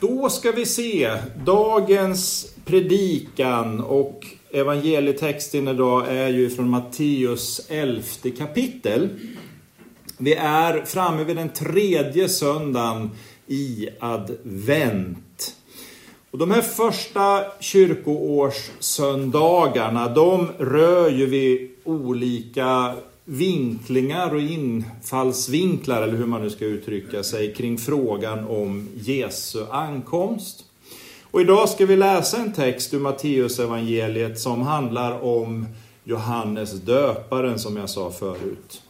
Då ska vi se dagens predikan och evangelietexten idag är ju från Matteus 11 kapitel. Vi är framme vid den tredje söndagen i advent. Och de här första kyrkoårssöndagarna, de rör ju vid olika vinklingar och infallsvinklar, eller hur man nu ska uttrycka sig, kring frågan om Jesu ankomst. Och idag ska vi läsa en text ur Matteusevangeliet som handlar om Johannes döparen, som jag sa förut.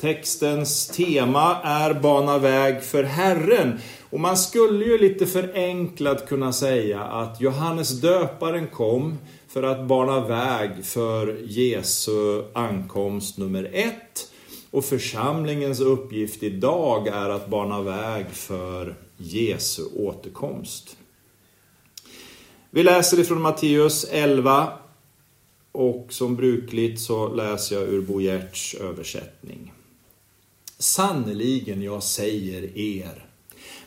Textens tema är Bana väg för Herren. Och man skulle ju lite förenklat kunna säga att Johannes döparen kom för att bana väg för Jesu ankomst nummer ett. Och församlingens uppgift idag är att bana väg för Jesu återkomst. Vi läser ifrån Matteus 11 och som brukligt så läser jag ur Bo Gerts översättning. Sannerligen, jag säger er,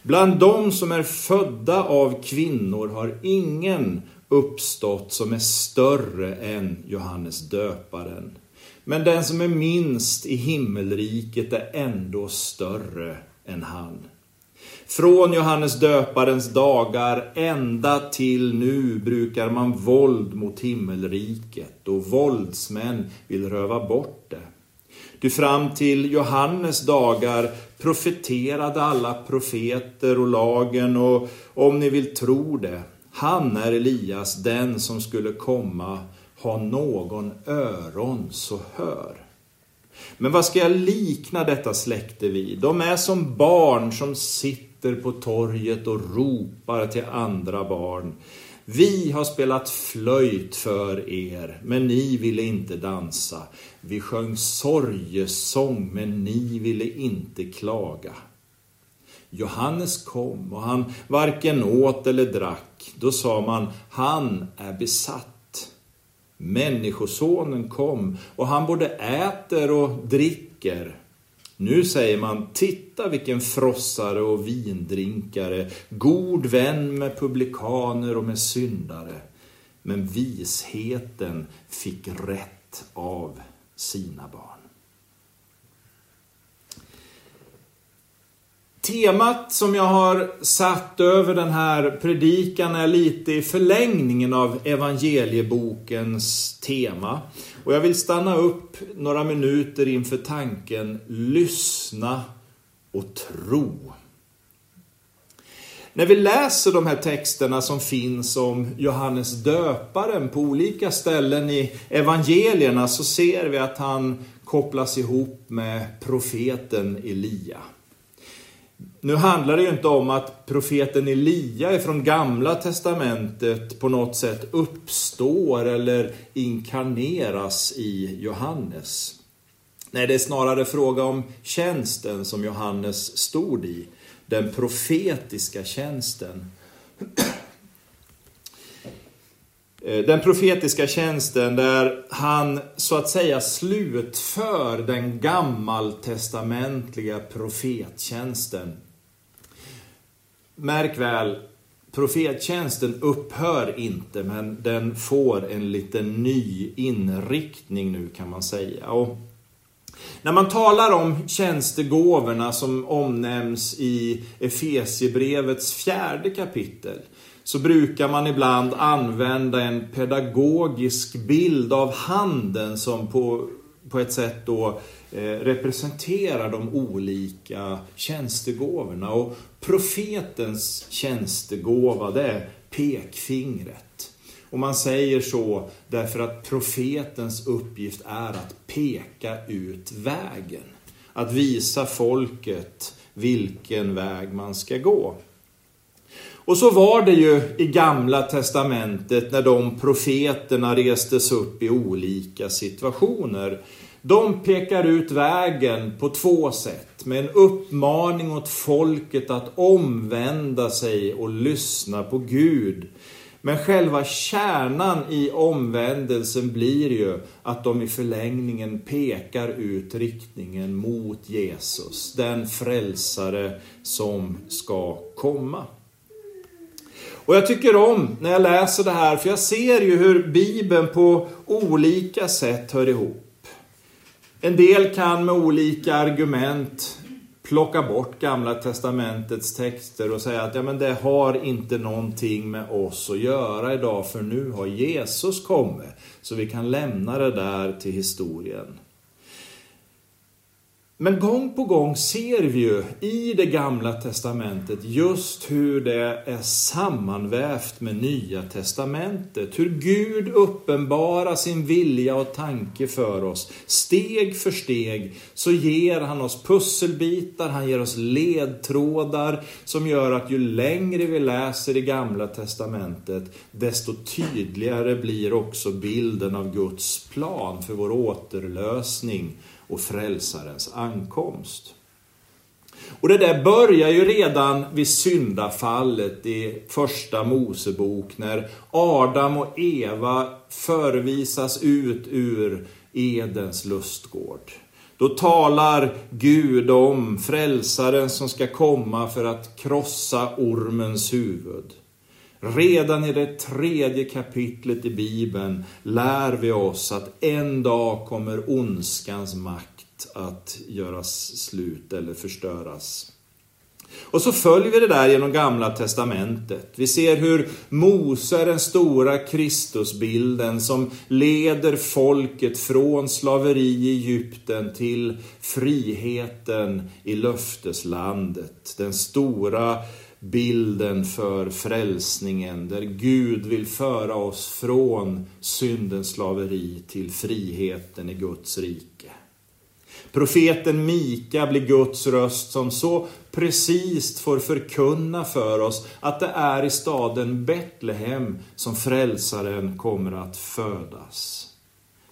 bland dem som är födda av kvinnor har ingen uppstått som är större än Johannes döparen. Men den som är minst i himmelriket är ändå större än han. Från Johannes döparens dagar ända till nu brukar man våld mot himmelriket och våldsmän vill röva bort det. Du fram till Johannes dagar profeterade alla profeter och lagen och om ni vill tro det, han är Elias, den som skulle komma, ha någon öron så hör. Men vad ska jag likna detta släkte vid? De är som barn som sitter på torget och ropar till andra barn. Vi har spelat flöjt för er, men ni ville inte dansa. Vi sjöng sorgesång, men ni ville inte klaga. Johannes kom och han varken åt eller drack. Då sa man, han är besatt. Människosonen kom och han både äter och dricker. Nu säger man, titta vilken frossare och vindrinkare, god vän med publikaner och med syndare. Men visheten fick rätt av sina barn. Temat som jag har satt över den här predikan är lite i förlängningen av evangeliebokens tema. Och jag vill stanna upp några minuter inför tanken lyssna och tro. När vi läser de här texterna som finns om Johannes döparen på olika ställen i evangelierna så ser vi att han kopplas ihop med profeten Elia. Nu handlar det ju inte om att profeten Elia från gamla testamentet på något sätt uppstår eller inkarneras i Johannes. Nej, det är snarare fråga om tjänsten som Johannes stod i, den profetiska tjänsten. Eh, den profetiska tjänsten där han så att säga slutför den gammaltestamentliga profettjänsten. Märk väl, profettjänsten upphör inte men den får en liten ny inriktning nu kan man säga. Och när man talar om tjänstegåvorna som omnämns i Efesiebrevets fjärde kapitel så brukar man ibland använda en pedagogisk bild av handen som på, på ett sätt då eh, Eh, representerar de olika tjänstegåvorna. Och profetens tjänstegåva, det är pekfingret. Och man säger så därför att profetens uppgift är att peka ut vägen. Att visa folket vilken väg man ska gå. Och så var det ju i gamla testamentet när de profeterna restes upp i olika situationer. De pekar ut vägen på två sätt. Med en uppmaning åt folket att omvända sig och lyssna på Gud. Men själva kärnan i omvändelsen blir ju att de i förlängningen pekar ut riktningen mot Jesus, den frälsare som ska komma. Och jag tycker om när jag läser det här, för jag ser ju hur Bibeln på olika sätt hör ihop. En del kan med olika argument plocka bort Gamla Testamentets texter och säga att ja, men det har inte någonting med oss att göra idag för nu har Jesus kommit. Så vi kan lämna det där till historien. Men gång på gång ser vi ju i det gamla testamentet just hur det är sammanvävt med nya testamentet. Hur Gud uppenbarar sin vilja och tanke för oss. Steg för steg så ger han oss pusselbitar, han ger oss ledtrådar som gör att ju längre vi läser i gamla testamentet desto tydligare blir också bilden av Guds plan för vår återlösning och frälsarens ankomst. Och det där börjar ju redan vid syndafallet i första Mosebok när Adam och Eva förvisas ut ur Edens lustgård. Då talar Gud om frälsaren som ska komma för att krossa ormens huvud. Redan i det tredje kapitlet i Bibeln lär vi oss att en dag kommer ondskans makt att göras slut eller förstöras. Och så följer vi det där genom Gamla Testamentet. Vi ser hur Mose är den stora Kristusbilden som leder folket från slaveri i Egypten till friheten i löfteslandet. Den stora bilden för frälsningen, där Gud vill föra oss från syndens slaveri till friheten i Guds rike. Profeten Mika blir Guds röst som så precis får förkunna för oss att det är i staden Betlehem som frälsaren kommer att födas.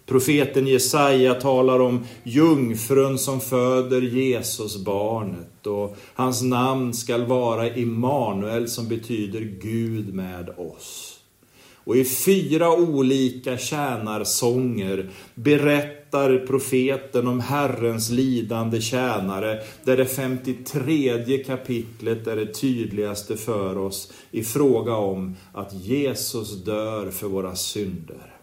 Profeten Jesaja talar om jungfrun som föder Jesus barnet och hans namn skall vara Immanuel som betyder Gud med oss. Och i fyra olika tjänarsånger berättar profeten om Herrens lidande tjänare, där det 53 kapitlet är det tydligaste för oss i fråga om att Jesus dör för våra synder.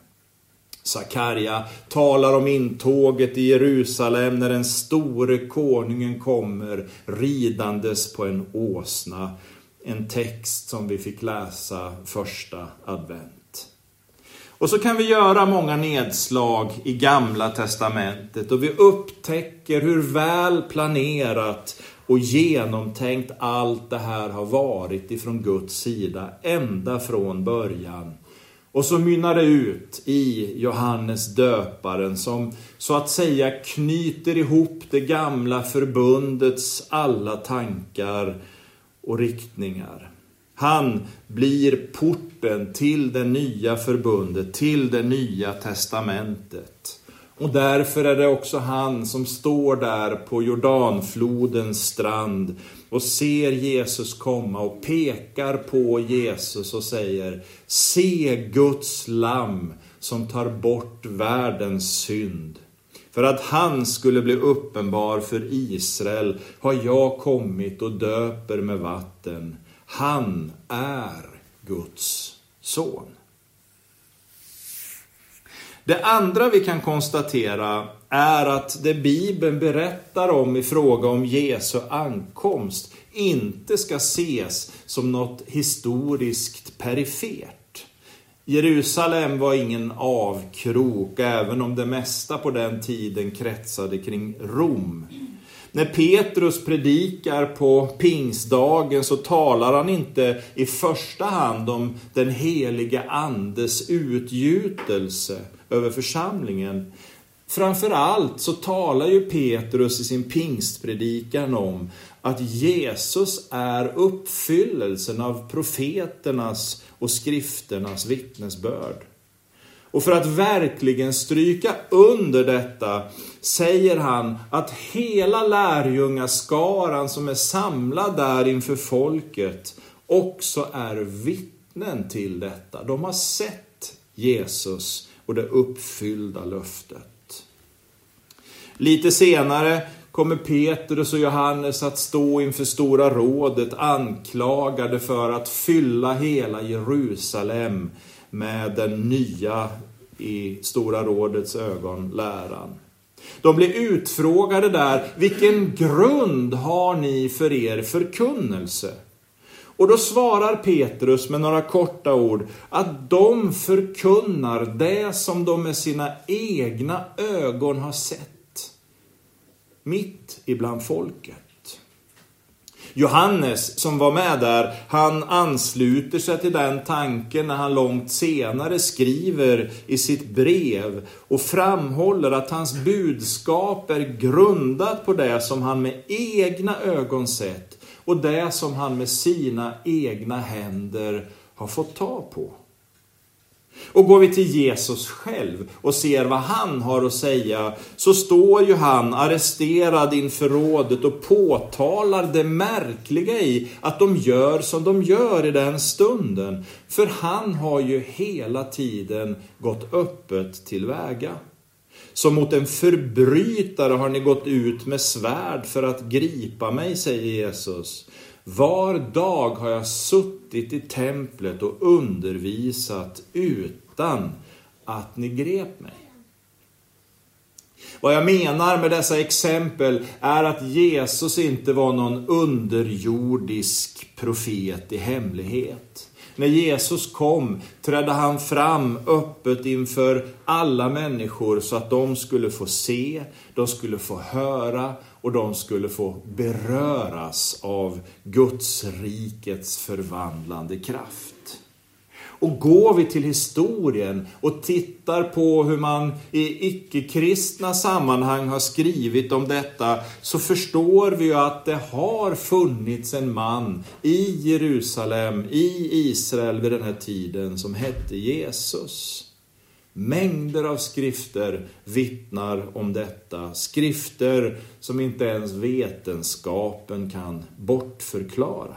Sakarja talar om intåget i Jerusalem när den store konungen kommer ridandes på en åsna. En text som vi fick läsa första advent. Och så kan vi göra många nedslag i Gamla Testamentet och vi upptäcker hur väl planerat och genomtänkt allt det här har varit ifrån Guds sida ända från början och så mynnar det ut i Johannes döparen som så att säga knyter ihop det gamla förbundets alla tankar och riktningar. Han blir porten till det nya förbundet, till det nya testamentet. Och därför är det också han som står där på Jordanflodens strand och ser Jesus komma och pekar på Jesus och säger Se Guds lam som tar bort världens synd. För att han skulle bli uppenbar för Israel har jag kommit och döper med vatten. Han är Guds son. Det andra vi kan konstatera är att det Bibeln berättar om i fråga om Jesu ankomst inte ska ses som något historiskt perifert. Jerusalem var ingen avkrok, även om det mesta på den tiden kretsade kring Rom. När Petrus predikar på pingsdagen så talar han inte i första hand om den helige Andes utgjutelse över församlingen. Framför allt så talar ju Petrus i sin pingstpredikan om att Jesus är uppfyllelsen av profeternas och skrifternas vittnesbörd. Och för att verkligen stryka under detta säger han att hela lärjungaskaran som är samlad där inför folket också är vittnen till detta. De har sett Jesus och det uppfyllda löftet. Lite senare kommer Petrus och Johannes att stå inför Stora rådet anklagade för att fylla hela Jerusalem med den nya, i Stora rådets ögon, läran. De blir utfrågade där, vilken grund har ni för er förkunnelse? Och då svarar Petrus med några korta ord att de förkunnar det som de med sina egna ögon har sett mitt ibland folket. Johannes som var med där, han ansluter sig till den tanken när han långt senare skriver i sitt brev och framhåller att hans budskap är grundat på det som han med egna ögon sett och det som han med sina egna händer har fått ta på. Och går vi till Jesus själv och ser vad han har att säga, så står ju han arresterad inför rådet och påtalar det märkliga i att de gör som de gör i den stunden. För han har ju hela tiden gått öppet tillväga. Som mot en förbrytare har ni gått ut med svärd för att gripa mig, säger Jesus. Var dag har jag suttit i templet och undervisat utan att ni grep mig. Vad jag menar med dessa exempel är att Jesus inte var någon underjordisk profet i hemlighet. När Jesus kom trädde han fram öppet inför alla människor så att de skulle få se, de skulle få höra och de skulle få beröras av Guds rikets förvandlande kraft. Och går vi till historien och tittar på hur man i icke-kristna sammanhang har skrivit om detta, så förstår vi ju att det har funnits en man i Jerusalem, i Israel vid den här tiden, som hette Jesus. Mängder av skrifter vittnar om detta. Skrifter som inte ens vetenskapen kan bortförklara.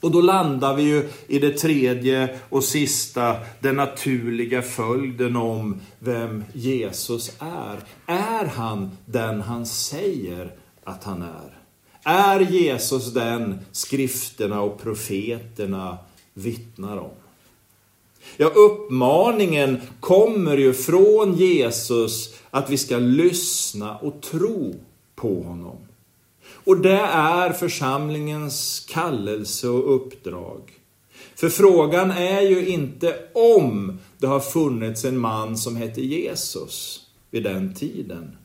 Och då landar vi ju i det tredje och sista, den naturliga följden om vem Jesus är. Är han den han säger att han är? Är Jesus den skrifterna och profeterna vittnar om? Ja, uppmaningen kommer ju från Jesus att vi ska lyssna och tro på honom. Och det är församlingens kallelse och uppdrag. För frågan är ju inte om det har funnits en man som hette Jesus vid den tiden.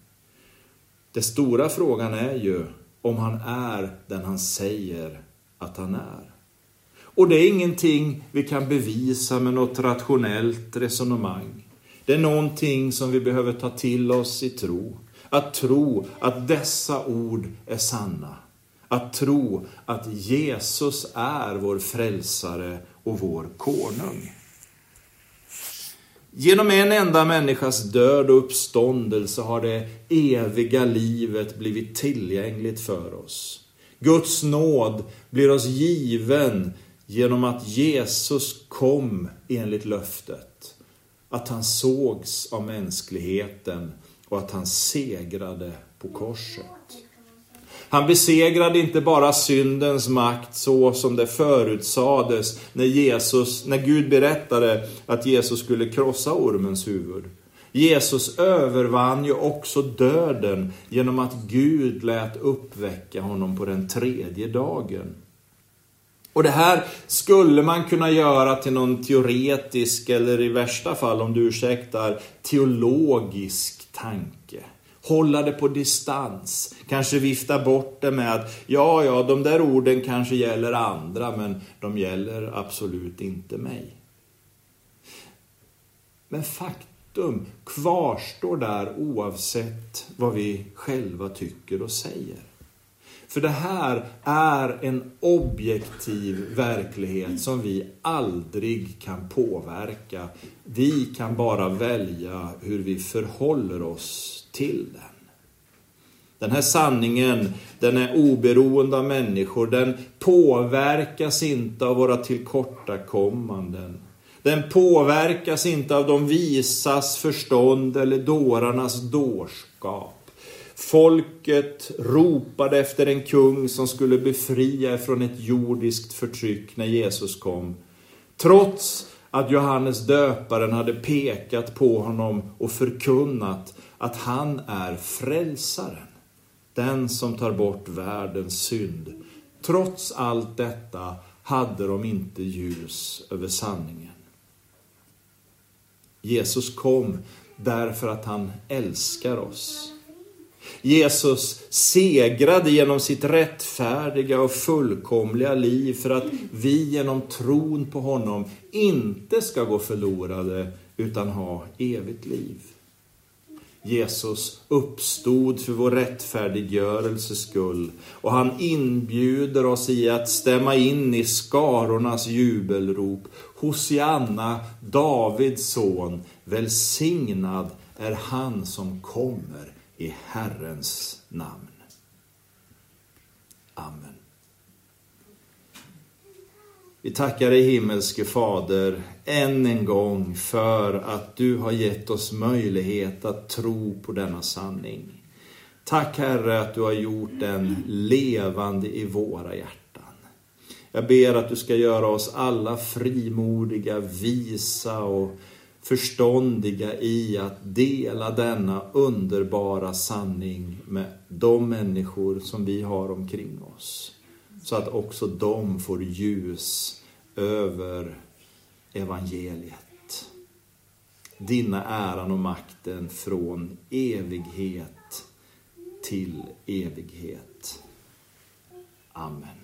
Den stora frågan är ju om han är den han säger att han är. Och det är ingenting vi kan bevisa med något rationellt resonemang. Det är någonting som vi behöver ta till oss i tro. Att tro att dessa ord är sanna. Att tro att Jesus är vår frälsare och vår konung. Genom en enda människas död och uppståndelse har det eviga livet blivit tillgängligt för oss. Guds nåd blir oss given genom att Jesus kom enligt löftet. Att han sågs av mänskligheten och att han segrade på korset. Han besegrade inte bara syndens makt så som det förutsades när, Jesus, när Gud berättade att Jesus skulle krossa ormens huvud. Jesus övervann ju också döden genom att Gud lät uppväcka honom på den tredje dagen. Och det här skulle man kunna göra till någon teoretisk, eller i värsta fall, om du ursäktar, teologisk tanke. Hålla det på distans, kanske vifta bort det med att ja, ja, de där orden kanske gäller andra, men de gäller absolut inte mig. Men faktum kvarstår där oavsett vad vi själva tycker och säger. För det här är en objektiv verklighet som vi aldrig kan påverka. Vi kan bara välja hur vi förhåller oss till den. Den här sanningen, den är oberoende av människor. Den påverkas inte av våra tillkortakommanden. Den påverkas inte av de visas förstånd eller dårarnas dårskap. Folket ropade efter en kung som skulle befria från ett jordiskt förtryck när Jesus kom. Trots att Johannes döparen hade pekat på honom och förkunnat att han är frälsaren, den som tar bort världens synd. Trots allt detta hade de inte ljus över sanningen. Jesus kom därför att han älskar oss. Jesus segrade genom sitt rättfärdiga och fullkomliga liv för att vi genom tron på honom inte ska gå förlorade utan ha evigt liv. Jesus uppstod för vår rättfärdiggörelses skull och han inbjuder oss i att stämma in i skarornas jubelrop. Hosianna, Davids son, välsignad är han som kommer i Herrens namn. Amen. Vi tackar dig himmelske Fader än en gång för att du har gett oss möjlighet att tro på denna sanning. Tack Herre att du har gjort den levande i våra hjärtan. Jag ber att du ska göra oss alla frimodiga, visa och förståndiga i att dela denna underbara sanning med de människor som vi har omkring oss. Så att också de får ljus över evangeliet. Dina äran och makten från evighet till evighet. Amen.